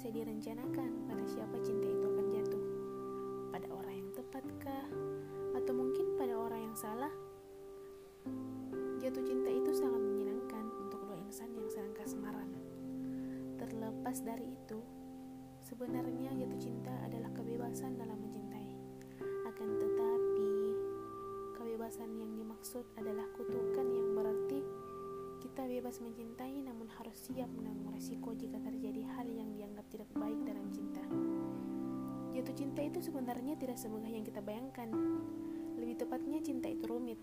bisa direncanakan pada siapa cinta itu akan jatuh. Pada orang yang tepatkah? Atau mungkin pada orang yang salah? Jatuh cinta itu sangat menyenangkan untuk dua insan yang sedang kasmaran. Terlepas dari itu, sebenarnya jatuh cinta adalah kebebasan dalam mencintai. Akan tetapi, kebebasan yang dimaksud adalah kita bebas mencintai namun harus siap menanggung resiko jika terjadi hal yang dianggap tidak baik dalam cinta. Jatuh cinta itu sebenarnya tidak semudah yang kita bayangkan. Lebih tepatnya cinta itu rumit.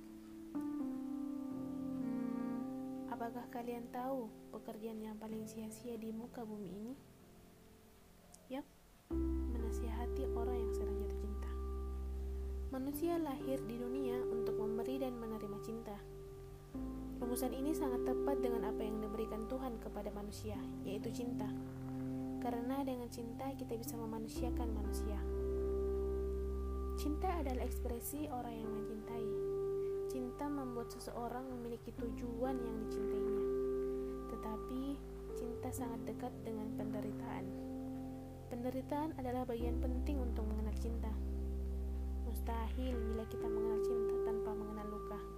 Hmm, apakah kalian tahu pekerjaan yang paling sia-sia di muka bumi ini? Yap, menasihati orang yang sedang jatuh cinta. Manusia lahir di dunia Rumusan ini sangat tepat dengan apa yang diberikan Tuhan kepada manusia, yaitu cinta. Karena dengan cinta kita bisa memanusiakan manusia. Cinta adalah ekspresi orang yang mencintai. Cinta membuat seseorang memiliki tujuan yang dicintainya. Tetapi cinta sangat dekat dengan penderitaan. Penderitaan adalah bagian penting untuk mengenal cinta. Mustahil bila kita mengenal cinta tanpa mengenal luka.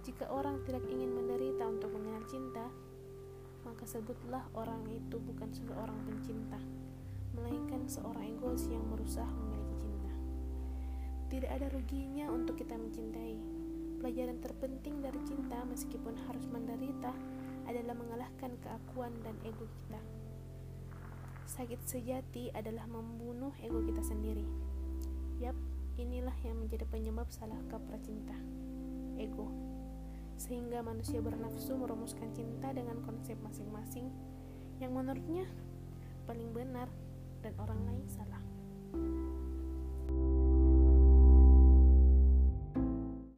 Jika orang tidak ingin menderita untuk mengenal cinta, maka sebutlah orang itu bukan seseorang pencinta, melainkan seorang egois yang berusaha memiliki cinta. Tidak ada ruginya untuk kita mencintai. Pelajaran terpenting dari cinta, meskipun harus menderita, adalah mengalahkan keakuan dan ego kita. Sakit sejati adalah membunuh ego kita sendiri. Yap, inilah yang menjadi penyebab salah kaprah cinta. Ego sehingga manusia bernafsu merumuskan cinta dengan konsep masing-masing yang menurutnya paling benar dan orang lain salah.